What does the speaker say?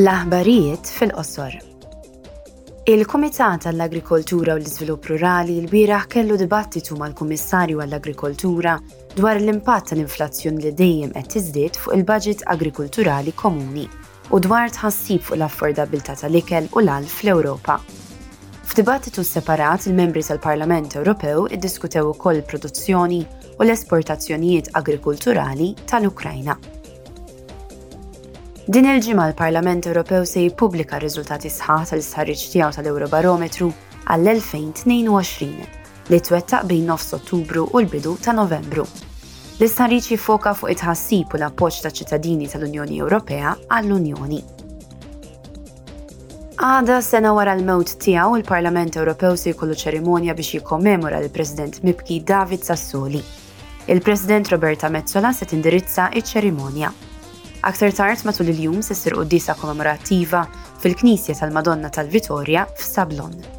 L-aħbarijiet fil-qosor. Il-Kumitat għall-Agrikoltura u l-Iżvilupp Rurali l-bieraħ kellu dibattitu mal-Kummissarju għall-Agrikoltura dwar l-impatt tal-inflazzjoni li dejjem qed tiżdied fuq il-baġit agrikulturali komuni u dwar tħassib fuq l-affordabilità tal-ikel u l-għalf fl-Ewropa. F'dibattitu separat, il-membri tal-Parlament Ewropew iddiskutew ukoll il-produzzjoni u l-esportazzjonijiet agrikulturali tal-Ukrajna. Din il-ġimgħa l-Parlament Ewropew se jippubblika r-riżultati sħaħ tal-istħarriġ tiegħu tal-Eurobarometru għall-2022 li twettaq bejn nofs Ottubru u l-bidu ta' Novembru. L-istħarriġ jiffoka fuq it-ħassib u l-appoġġ ta' ċittadini tal-Unjoni Ewropea għall-Unjoni. Għada sena wara l-mewt tiegħu il-Parlament Ewropew se jkollu ċerimonja biex jikkommemora l-President Mibki David Sassoli. Il-President Roberta Metsola se tindirizza iċ-ċerimonja. Aktar tard matul il-jum se ssir qudiesa kommemorattiva fil-Knisja tal-Madonna tal-Vitorja f'Sablon.